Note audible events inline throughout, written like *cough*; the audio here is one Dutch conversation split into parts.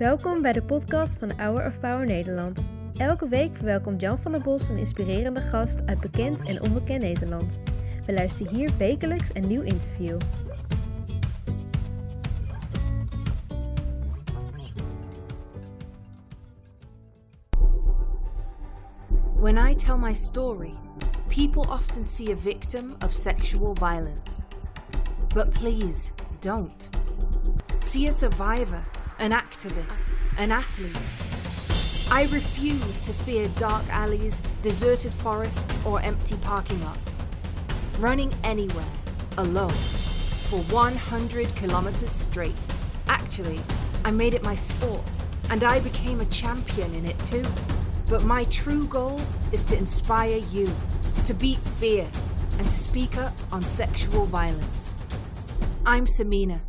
Welkom bij de podcast van Hour of Power Nederland. Elke week verwelkomt Jan van der Bos een inspirerende gast uit bekend en onbekend Nederland. We luisteren hier wekelijks een nieuw interview. When I tell my story, people often see a victim of sexual violence. But please, don't. See a survivor, an activist, an athlete. I refuse to fear dark alleys, deserted forests, or empty parking lots. Running anywhere, alone, for 100 kilometers straight. Actually, I made it my sport, and I became a champion in it too. But my true goal is to inspire you to beat fear and to speak up on sexual violence. I'm Samina,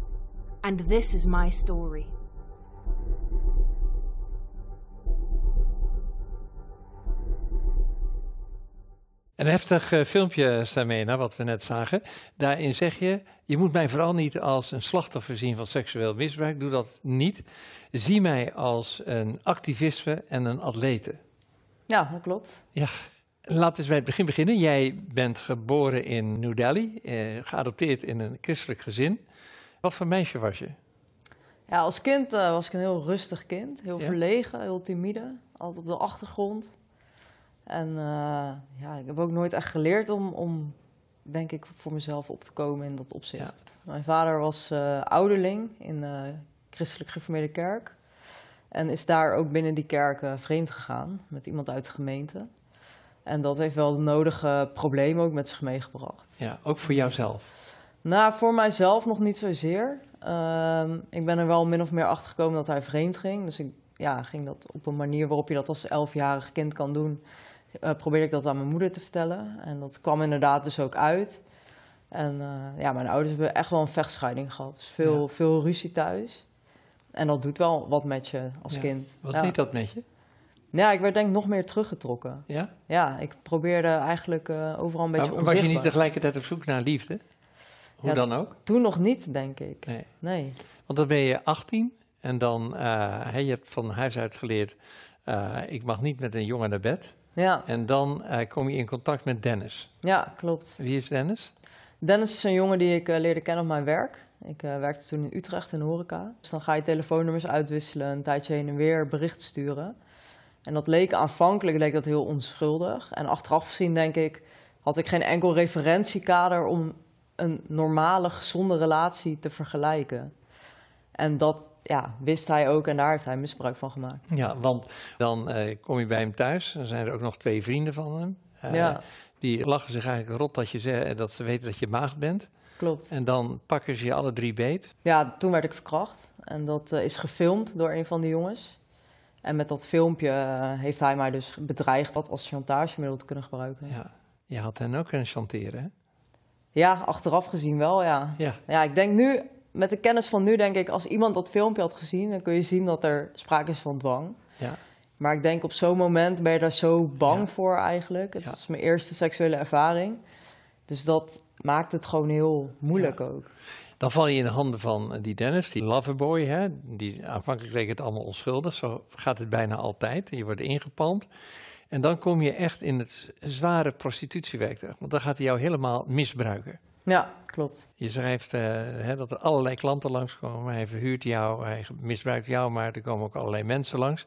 and this is my story. Een heftig eh, filmpje, Samena, wat we net zagen. Daarin zeg je, je moet mij vooral niet als een slachtoffer zien van seksueel misbruik. Doe dat niet. Zie mij als een activisme en een atlete. Ja, dat klopt. Ja, laten we bij het begin beginnen. Jij bent geboren in New Delhi, eh, geadopteerd in een christelijk gezin. Wat voor meisje was je? Ja, als kind uh, was ik een heel rustig kind. Heel Ja? verlegen, heel timide. Altijd op de achtergrond. En uh, ja, ik heb ook nooit echt geleerd om, om, denk ik, voor mezelf op te komen in dat opzicht. Mijn vader was uh, ouderling in de christelijk gereformeerde kerk. En is daar ook binnen die kerk vreemd gegaan met iemand uit de gemeente. En dat heeft wel de nodige problemen ook met zich meegebracht. Ja, ook voor jouzelf? Nou, voor mijzelf nog niet zozeer. Uh, ik ben er wel min of meer achter gekomen dat hij vreemd ging. Dus ik ja, ging dat op een manier waarop je dat als elfjarig kind kan doen. Uh, probeerde ik dat aan mijn moeder te vertellen. En dat kwam inderdaad dus ook uit. En uh, ja, mijn ouders hebben echt wel een vechtscheiding gehad. Dus veel, ja. veel ruzie thuis. En dat doet wel wat met je als ja. kind. Wat ja. deed dat met je? Ja, ik werd denk ik nog meer teruggetrokken. Ja? Ja, ik probeerde eigenlijk uh, overal een beetje maar, onzichtbaar. Was je niet tegelijkertijd op zoek naar liefde? Hoe dan ook? Toen nog niet, denk ik. Nee. Nee. Want dan ben je 18 en dan, uh, he, je hebt van huis uit geleerd, ik mag niet met een jongen naar bed. Ja, En dan uh, kom je in contact met Dennis. ja, klopt. Wie is Dennis? Dennis is een jongen die ik eh, leerde kennen op mijn werk. Ik eh, werkte toen in Utrecht in de horeca. Dus dan ga je telefoonnummers uitwisselen, een tijdje heen en weer berichten sturen. En dat leek aanvankelijk leek dat heel onschuldig. En achteraf gezien denk ik, had ik geen enkel referentiekader om een normale, gezonde relatie te vergelijken. En dat ja, wist hij ook en daar heeft hij misbruik van gemaakt. Ja, want dan uh, kom je bij hem thuis. Dan zijn er ook nog twee vrienden van hem. Uh, Ja. Die lachen zich eigenlijk rot dat, je ze, dat ze weten dat je maagd bent. Klopt. En dan pakken ze je alle drie beet. Ja, toen werd ik verkracht. En dat eh, is gefilmd door een van de jongens. En met dat filmpje eh, heeft hij mij dus bedreigd dat als chantagemiddel te kunnen gebruiken. Ja, Ja. Je had hen ook kunnen chanteren, hè? achteraf gezien wel, ja. Ja. Ja, ik denk nu, met de kennis van nu, denk ik, als iemand dat filmpje had gezien, dan kun je zien dat er sprake is van dwang. Ja. Maar ik denk op zo'n moment ben je daar zo bang Ja. voor eigenlijk. Het Ja. is mijn eerste seksuele ervaring. Dus dat maakt het gewoon heel moeilijk ook. Dan val je in de handen van die Dennis, die loverboy. Hè? Die, aanvankelijk leek het allemaal onschuldig. Zo gaat het bijna altijd. Je wordt ingepalmd. En dan kom je echt in het zware prostitutiewerk terecht. Want dan gaat hij jou helemaal misbruiken. Ja, klopt. Je schrijft eh, hè, dat er allerlei klanten langskomen. Hij verhuurt jou, hij misbruikt jou, maar er komen ook allerlei mensen langs.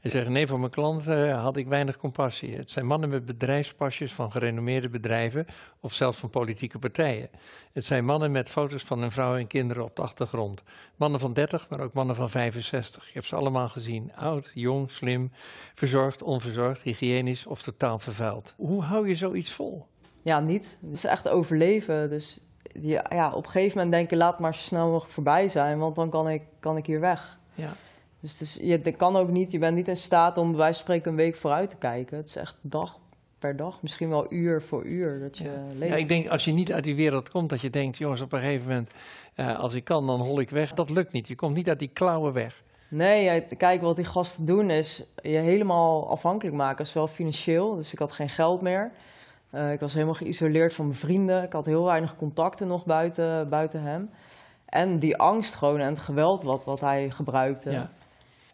En zeggen, nee, voor mijn klanten had ik weinig compassie. Het zijn mannen met bedrijfspasjes van gerenommeerde bedrijven of zelfs van politieke partijen. Het zijn mannen met foto's van hun vrouw en kinderen op de achtergrond. Mannen van 30, maar ook mannen van 65. Je hebt ze allemaal gezien. Oud, jong, slim, verzorgd, onverzorgd, hygiënisch of totaal vervuild. Hoe hou je zoiets vol? Ja, niet. Het is echt overleven. Dus ja, ja, op een gegeven moment denk je, laat maar zo snel mogelijk voorbij zijn, want dan kan ik, kan ik hier weg. Ja. Dus, dus je dat kan ook niet, je bent niet in staat om bij wijze van spreken een week vooruit te kijken. Het is echt dag per dag, misschien wel uur voor uur dat je Ja. leeft. Ja, ik denk als je niet uit die wereld komt, dat je denkt, jongens, op een gegeven moment, eh, als ik kan, dan hol ik weg. Dat lukt niet. Je komt niet uit die klauwen weg. Nee, kijk, wat die gasten doen is je helemaal afhankelijk maken, zowel financieel. Dus ik had geen geld meer. Eh, ik was helemaal geïsoleerd van mijn vrienden. Ik had heel weinig contacten nog buiten, buiten hem. En die angst gewoon en het geweld wat, wat hij gebruikte. Ja.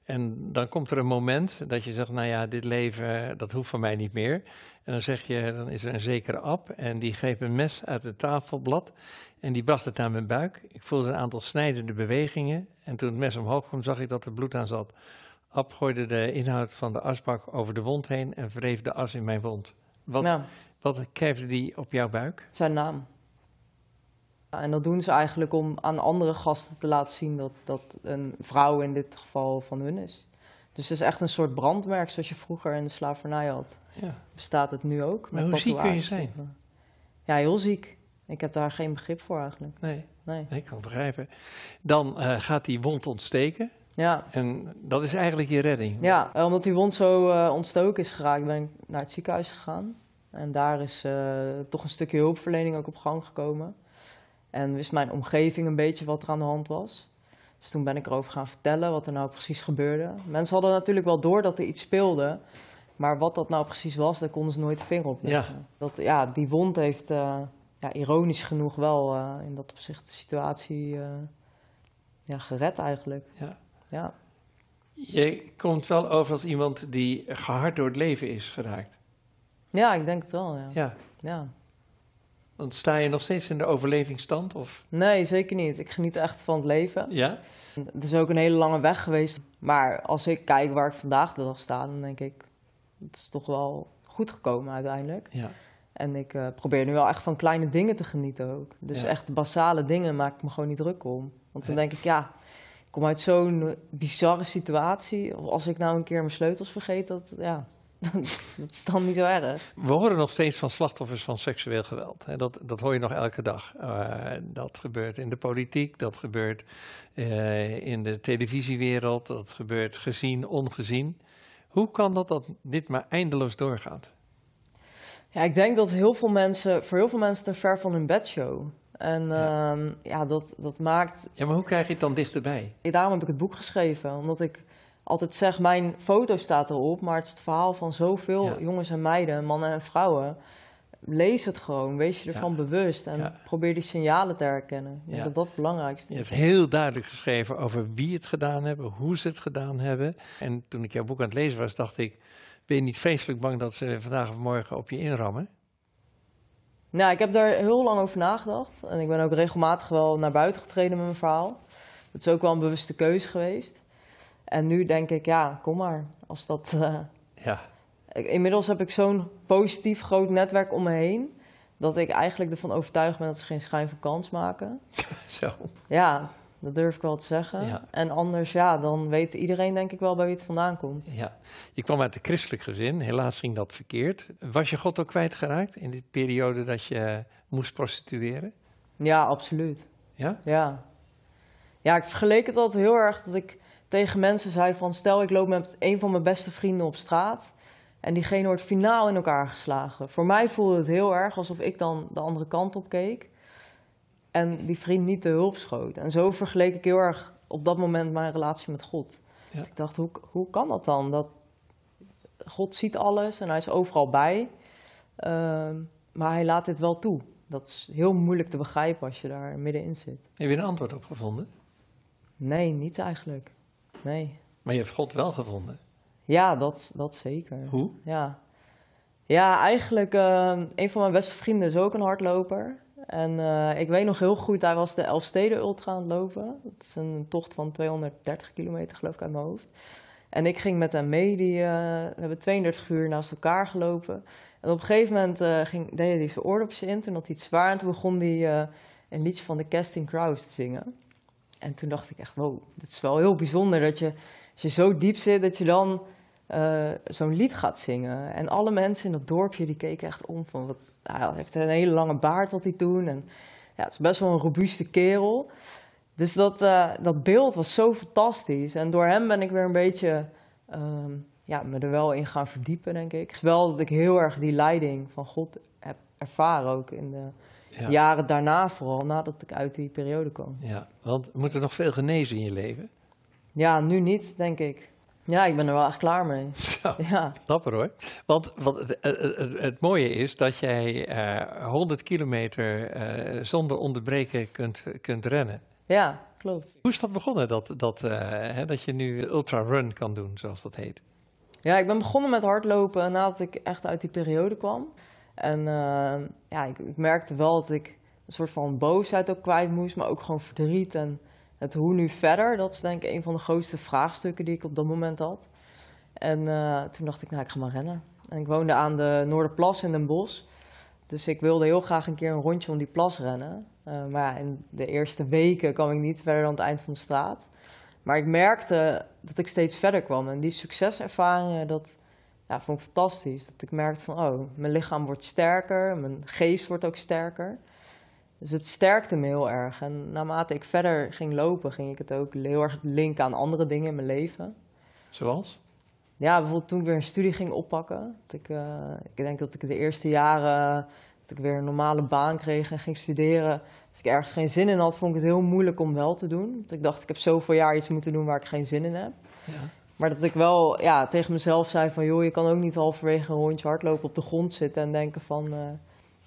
En dan komt er een moment dat je zegt, nou ja, dit leven, dat hoeft van mij niet meer. En dan zeg je, dan is er een zekere ab en die greep een mes uit het tafelblad en die bracht het naar mijn buik. Ik voelde een aantal snijdende bewegingen en toen het mes omhoog kwam, zag ik dat er bloed aan zat. Ab gooide de inhoud van de asbak over de wond heen en wreef de as in mijn wond. Wat, Ja, wat kreefde die op jouw buik? zijn naam. En dat doen ze eigenlijk om aan andere gasten te laten zien dat, dat een vrouw in dit geval van hun is. Dus het is echt een soort brandmerk zoals je vroeger in de slavernij had. Ja. Bestaat het nu ook? Maar met hoe ziek kun je zijn? Ja, heel ziek. Ik heb daar geen begrip voor eigenlijk. Nee, Nee. nee, ik kan het begrijpen. Dan eh, gaat die wond ontsteken Ja, en dat is eigenlijk je redding. ja omdat die wond zo eh, ontstoken is geraakt, ben ik naar het ziekenhuis gegaan. En daar is eh, toch een stukje hulpverlening ook op gang gekomen. En wist mijn omgeving een beetje wat er aan de hand was. Dus toen ben ik erover gaan vertellen wat er nou precies gebeurde. Mensen hadden natuurlijk wel door dat er iets speelde. Maar wat dat nou precies was, daar konden ze nooit de vinger op leggen. Dat, ja, die wond heeft, eh, ja, ironisch genoeg wel eh, in dat opzicht de situatie ja, gered eigenlijk. Ja. Ja. Je komt wel over als iemand die gehard door het leven is geraakt. Ja, ik denk het wel, ja. Ja, ja. want sta je nog steeds in de overlevingsstand? Of? Nee, zeker niet. Ik geniet echt van het leven. Ja? Het is ook een hele lange weg geweest. Maar als ik kijk waar ik vandaag de dag sta, dan denk ik, het is toch wel goed gekomen uiteindelijk. Ja. En ik eh, probeer nu wel echt van kleine dingen te genieten ook. Dus Ja. echt basale dingen maak ik me gewoon niet druk om. Want dan Ja. denk ik, ja, ik kom uit zo'n bizarre situatie. Als ik nou een keer mijn sleutels vergeet, dat, ja, *laughs* dat is dan niet zo erg. We horen nog steeds van slachtoffers van seksueel geweld. Hè. Dat, dat hoor je nog elke dag. Eh, dat gebeurt in de politiek, dat gebeurt eh, in de televisiewereld, dat gebeurt gezien, ongezien. Hoe kan dat dat dit maar eindeloos doorgaat? Ja, ik denk dat heel veel mensen, voor heel veel mensen te ver van hun bedshow. En Ja. ja, ja dat, dat maakt Ja, maar hoe krijg je het dan dichterbij? Daarom heb ik het boek geschreven, omdat ik altijd zeg, mijn foto staat erop, maar het is het verhaal van zoveel Ja. jongens en meiden, mannen en vrouwen. Lees het gewoon, wees je ervan Ja. bewust en Ja. probeer die signalen te herkennen. Ik denk Ja. dat dat het belangrijkste Je is. hebt heel duidelijk geschreven over wie het gedaan hebben, hoe ze het gedaan hebben. En toen ik jouw boek aan het lezen was, dacht ik, ben je niet vreselijk bang dat ze vandaag of morgen op je inrammen? Nou, ik heb daar heel lang over nagedacht en ik ben ook regelmatig wel naar buiten getreden met mijn verhaal. Het is ook wel een bewuste keuze geweest. En nu denk ik, ja, kom maar. Als dat, eh, Ja, Inmiddels heb ik zo'n positief groot netwerk om me heen. Dat ik eigenlijk ervan overtuigd ben dat ze geen schijn van kans maken. *laughs* zo. Ja, dat durf ik wel te zeggen. Ja. En anders, ja, dan weet iedereen denk ik wel bij wie het vandaan komt. Ja. Je kwam uit een christelijk gezin, helaas ging dat verkeerd. Was je God ook kwijtgeraakt in die periode dat je moest prostitueren? Ja, absoluut. Ja? Ja. Ja, ik vergeleek het altijd heel erg dat ik tegen mensen zei van... stel, ik loop met een van mijn beste vrienden op straat... en diegene wordt finaal in elkaar geslagen. Voor mij voelde het heel erg alsof ik dan de andere kant op keek... en die vriend niet de hulp schoot. En zo vergeleek ik heel erg op dat moment mijn relatie met God. Ja. Ik dacht, hoe, hoe kan dat dan? Dat God ziet alles en hij is overal bij... Ehm, maar hij laat dit wel toe. Dat is heel moeilijk te begrijpen als je daar middenin zit. Heb je een antwoord op gevonden? Nee, niet eigenlijk. Nee. Maar je hebt God wel gevonden. Ja, dat, dat zeker. Hoe? Ja, ja eigenlijk, eh, een van mijn beste vrienden is ook een hardloper. En eh, ik weet nog heel goed, hij was de Elfsteden Ultra aan het lopen. Dat is een tocht van 230 kilometer, geloof ik, uit mijn hoofd. En ik ging met hem mee. Die, eh, we hebben 32 uur naast elkaar gelopen. En op een gegeven moment eh, ging, deed hij zijn oordopjes in. Toen had hij het zwaar en toen begon hij een liedje van de Casting Crowds te zingen. En toen dacht ik echt, wow, dit is wel heel bijzonder dat je, als je zo diep zit, dat je dan eh, zo'n lied gaat zingen. En alle mensen in dat dorpje, die keken echt om van, wat, hij heeft een hele lange baard had hij toen. En ja, het is best wel een robuuste kerel. Dus dat, eh, dat beeld was zo fantastisch. En door hem ben ik weer een beetje ehm, ja, me er wel in gaan verdiepen, denk ik. Wel dat ik heel erg die leiding van God heb ervaren ook in de Ja. jaren daarna vooral, nadat ik uit die periode kwam. ja. Want moet er nog veel genezen in je leven? Ja, nu niet, denk ik. Ja, ik ben er wel echt klaar mee. *laughs* Zo. Ja, Dapper hoor. Want, want het, het, het- mooie is dat jij eh 100 kilometer eh, zonder onderbreken kunt, kunt rennen. Ja, klopt. Hoe is dat begonnen, dat, dat, uh, hè, dat je nu ultra run kan doen, zoals dat heet? Ja, ik ben begonnen met hardlopen nadat ik echt uit die periode kwam. En uh, ja, ik, ik, merkte wel dat ik een soort van boosheid ook kwijt moest, maar ook gewoon verdriet. En het hoe nu verder, dat is denk ik een van de grootste vraagstukken die ik op dat moment had. En uh, toen dacht ik, nou, ik ga maar rennen. En ik woonde aan de Noorderplas in Den Bosch. Dus ik wilde heel graag een keer een rondje om die plas rennen. Uh, maar in de eerste weken kwam ik niet verder dan het eind van de straat. Maar ik merkte dat ik steeds verder kwam. En die succeservaringen, dat ja, vond ik fantastisch. Dat ik merkte van, oh, mijn lichaam wordt sterker, mijn geest wordt ook sterker. Dus het sterkte me heel erg. En naarmate ik verder ging lopen, ging ik het ook heel erg linken aan andere dingen in mijn leven. Zoals? Ja, bijvoorbeeld toen ik weer een studie ging oppakken. Dat ik, uh, ik denk dat ik de eerste jaren, dat ik weer een normale baan kreeg en ging studeren. Als ik ergens geen zin in had, vond ik het heel moeilijk om wel te doen. Want ik dacht, ik heb zoveel jaar iets moeten doen waar ik geen zin in heb. Ja. Maar dat ik wel ja, tegen mezelf zei van, joh, je kan ook niet halverwege een rondje hardlopen op de grond zitten en denken van, uh,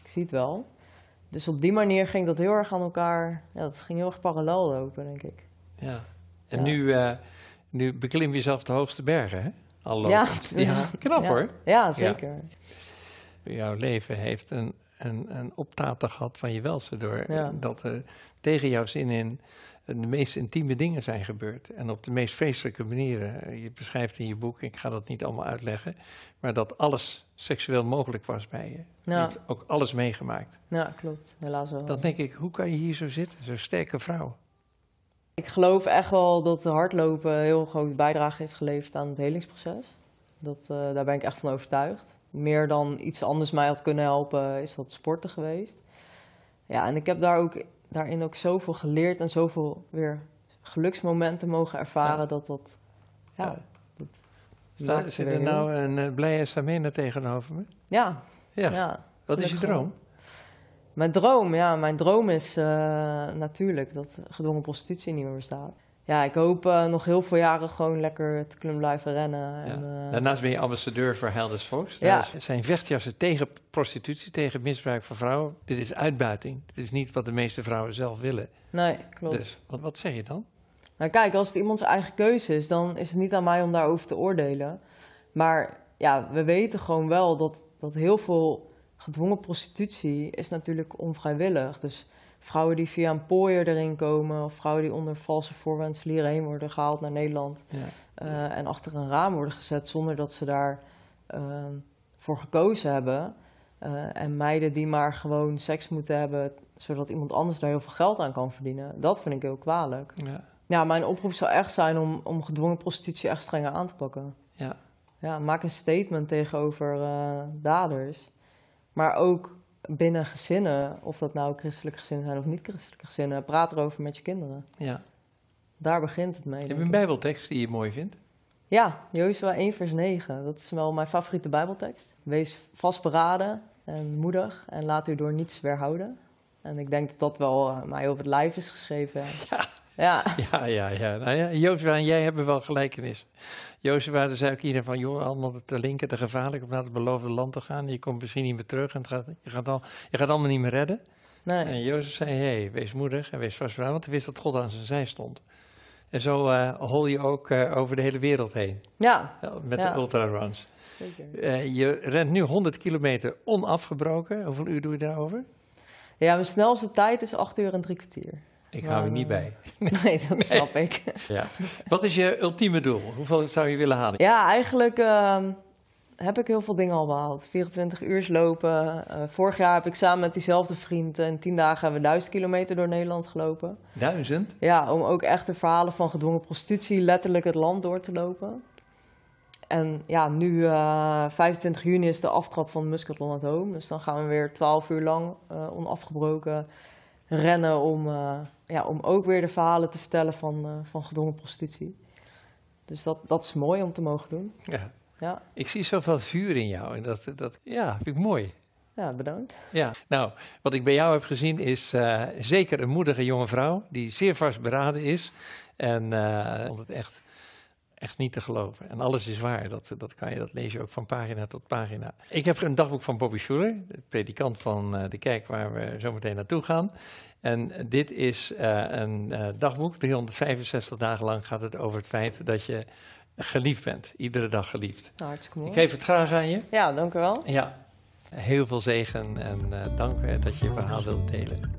ik zie het wel. Dus op die manier ging dat heel erg aan elkaar, ja, dat ging heel erg parallel lopen, denk ik. Ja, en ja. Nu, uh, nu beklim je zelf de hoogste bergen, hè? Al ja, *laughs* ja, knap hoor. Ja, zeker. Jouw leven heeft een, een, een optater gehad van je welste door dat er tegen jouw zin in de meest intieme dingen zijn gebeurd. En op de meest feestelijke manieren. Je beschrijft in je boek, ik ga dat niet allemaal uitleggen, maar dat alles seksueel mogelijk was bij je. Je hebt ook alles meegemaakt. Ja, klopt. Helaas wel. Dan denk ik, hoe kan je hier zo zitten, zo'n sterke vrouw? Ik geloof echt wel dat de hardlopen heel groot bijdrage heeft geleverd aan het helingsproces. Dat, uh, daar ben ik echt van overtuigd. Meer dan iets anders mij had kunnen helpen, is dat sporten geweest. Ja, en ik heb daar ook, daarin ook zoveel geleerd en zoveel weer geluksmomenten mogen ervaren ja. dat dat... Ja, dat zit er nou een uh, blije Samena tegenover me? Ja. Ja. ja. Wat is je droom? Mijn droom, ja, mijn droom is uh, natuurlijk dat gedwongen prostitutie niet meer bestaat. Ja, ik hoop uh, nog heel veel jaren gewoon lekker te kunnen blijven rennen. Ja. En, uh, Daarnaast ben je ambassadeur voor Helders Fox. Ja. Zijn vechtjassen tegen prostitutie, tegen misbruik van vrouwen. Dit is uitbuiting. Dit is niet wat de meeste vrouwen zelf willen. Nee, klopt. Dus wat, wat zeg je dan? Nou kijk, als het iemands eigen keuze is, dan is het niet aan mij om daarover te oordelen. Maar ja, we weten gewoon wel dat, dat heel veel gedwongen prostitutie is natuurlijk onvrijwillig. Dus vrouwen die via een pooier erin komen, of vrouwen die onder valse voorwendselen hierheen worden gehaald naar Nederland ja. uh, en achter een raam worden gezet zonder dat ze daar uh, voor gekozen hebben. Uh, en meiden die maar gewoon seks moeten hebben, zodat iemand anders daar heel veel geld aan kan verdienen. Dat vind ik heel kwalijk. Ja, ja mijn oproep zou echt zijn om, om gedwongen prostitutie echt strenger aan te pakken. Ja. Ja, maak een statement tegenover daders. Maar ook binnen gezinnen, of dat nou christelijke gezinnen zijn of niet christelijke gezinnen, praat erover met je kinderen. Ja. Daar begint het mee. Heb je een bijbeltekst die je mooi vindt? Ja, Jozua 1 vers 9. Dat is wel mijn favoriete bijbeltekst. Wees vastberaden en moedig en laat u door niets weerhouden. En ik denk dat dat wel uh, mij op het lijf is geschreven. *laughs* Ja. Ja, *laughs* ja, ja. ja. Nou ja Jozua en jij hebben wel gelijkenis. Jozua, daar zei ook iedereen van, joh, allemaal te linker, te gevaarlijk om naar het beloofde land te gaan. Je komt misschien niet meer terug en het gaat, je, gaat al, je gaat allemaal niet meer redden. Nee. En Jozef zei, hé, hey, wees moedig en wees vastberaden, want hij wist dat God aan zijn zij stond. En zo uh, hol je ook uh, over de hele wereld heen. Ja. Met ja. de ultraruns. Zeker. Uh, je rent nu 100 kilometer onafgebroken. Hoeveel uur doe je daarover? Ja, mijn snelste tijd is 8 uur en drie kwartier. Ik hou je niet bij. *laughs* Nee, dat snap nee. ik. *laughs* Ja. Wat is je ultieme doel? Hoeveel zou je willen halen? Ja, eigenlijk uh, heb ik heel veel dingen al behaald. 24 uur lopen. Uh, vorig jaar heb ik samen met diezelfde vriend in 10 dagen hebben we 1000 kilometer door Nederland gelopen. Duizend? Ja, om ook echt de verhalen van gedwongen prostitutie letterlijk het land door te lopen. En ja, nu uh, 25 juni is de aftrap van Muscatlon at Home. Dus dan gaan we weer 12 uur lang uh, onafgebroken rennen om, uh, ja, om ook weer de verhalen te vertellen van, uh, van gedwongen prostitutie. Dus dat, dat is mooi om te mogen doen. Ja. Ja. Ik zie zoveel vuur in jou en dat, dat ja, vind ik mooi. Ja, bedankt. Ja, nou, wat ik bij jou heb gezien is uh, zeker een moedige jonge vrouw die zeer vastberaden is. En vond het echt Echt niet te geloven. En alles is waar. Dat, dat, kan je, dat lees je ook van pagina tot pagina. Ik heb een dagboek van Bobby Schuller, de predikant van eh, de kerk waar we zo meteen naartoe gaan. En dit is uh, een uh, dagboek. 365 dagen lang gaat het over het feit dat je geliefd bent. Iedere dag geliefd. Nou, hartstikke mooi. Ik geef het graag aan je. Ja, dank u wel. Ja, heel veel zegen en uh, dank dat je je verhaal wilt delen.